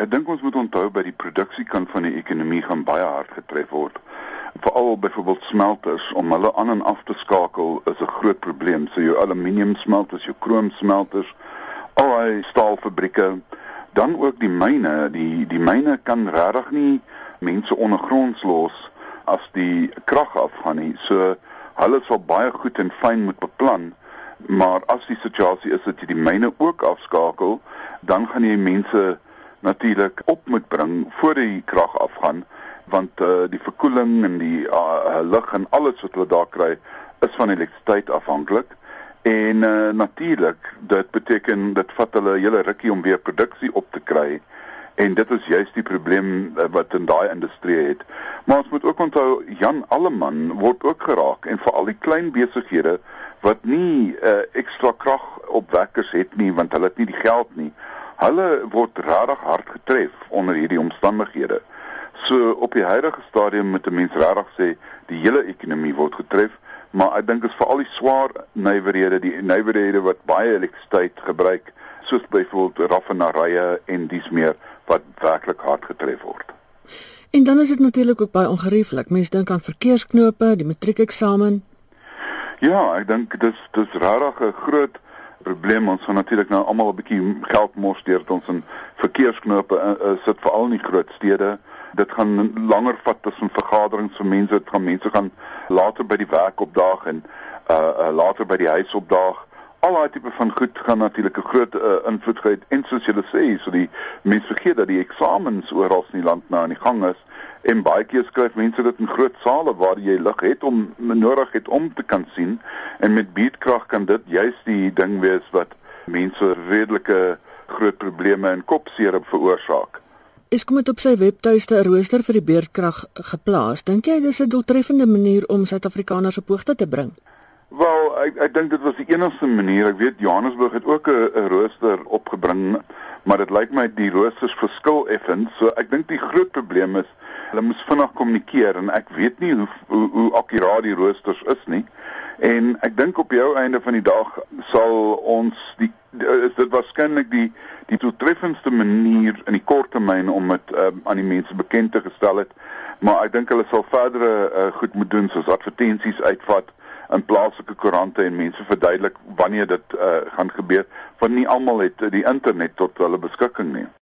Ek dink ons moet onthou by die produksiekant van die ekonomie gaan baie hard getref word. Veral byvoorbeeld smelters om hulle aan en af te skakel is 'n groot probleem. So jou aluminium smelters, jou krom smelters, al die staalfabrieke, dan ook die myne, die die myne kan regtig nie mense ondergronds los as die krag afgaan nie. So hulle sal baie goed en fyn moet beplan maar as die situasie is dat jy die myne ook afskakel, dan gaan jy mense natuurlik op moet bring voor die krag afgaan want uh, die verkoeling en die uh, lig en alles wat hulle daar kry is van elektrisiteit afhanklik en uh, natuurlik dit beteken dit vat hulle 'n hele rukkie om weer produksie op te kry. En dit is juist die probleem uh, wat in daai industrie het. Maar ons moet ook onthou Jan Alleman word ook geraak en veral die klein besighede wat nie uh, ekstra kragopwekkers het nie want hulle het nie die geld nie. Hulle word regtig hard getref onder hierdie omstandighede. So op die huidige stadium moet 'n mens regtig sê die hele ekonomie word getref, maar ek dink dit is veral die swaar nywerhede, die nywerhede wat baie elektrisiteit gebruik, soos byvoorbeeld raffinerye en dies meer wat werklik hard getref word. En dan is dit natuurlik ook baie ongerieflik. Mense dink aan verkeersknope, die matriekeksamen, Ja, ek dink dis dis regtig 'n groot probleem. Ons gaan natuurlik nou almal 'n bietjie geld mors deur ons in verkeersknope uh, uh, sit veral in die groot stede. Dit gaan langer vat tussen vergaderings vir mense. Dit gaan mense gaan later by die werk opdaag en uh, uh later by die huis opdaag. Al daai tipe van goed gaan natuurlik 'n groot uh, invloed hê en soos julle sê, so die mense vergeet dat die eksamens oral in die land nou aan die gang is en baie keer skryf mense dit in groot sale waar jy lig het om nodig het om te kan sien en met beedkrag kan dit juist die ding wees wat mense redelike groot probleme en kopseer veroorsaak. Is kom dit op sy webtuiste 'n rooster vir die beerdkrag geplaas. Dink jy dis 'n doeltreffende manier om Suid-Afrikaners op hoogte te bring? Wel, ek ek dink dit was die enigste manier. Ek weet Johannesburg het ook 'n rooster opgebring, maar dit lyk my die roosters verskil effens. So ek dink die groot probleem is Hulle moes vinnig kommunikeer en ek weet nie hoe hoe, hoe akkuraat die roosters is nie. En ek dink op jou einde van die dag sal ons die is dit waarskynlik die die doeltreffendste manier in die kort termyn om dit um, aan die mense bekend te gestel het. Maar ek dink hulle sal verdere uh, goed moet doen soos advertensies uitvat in plaaslike koerante en mense verduidelik wanneer dit uh, gaan gebeur want nie almal het die internet tot hulle beskikking nie.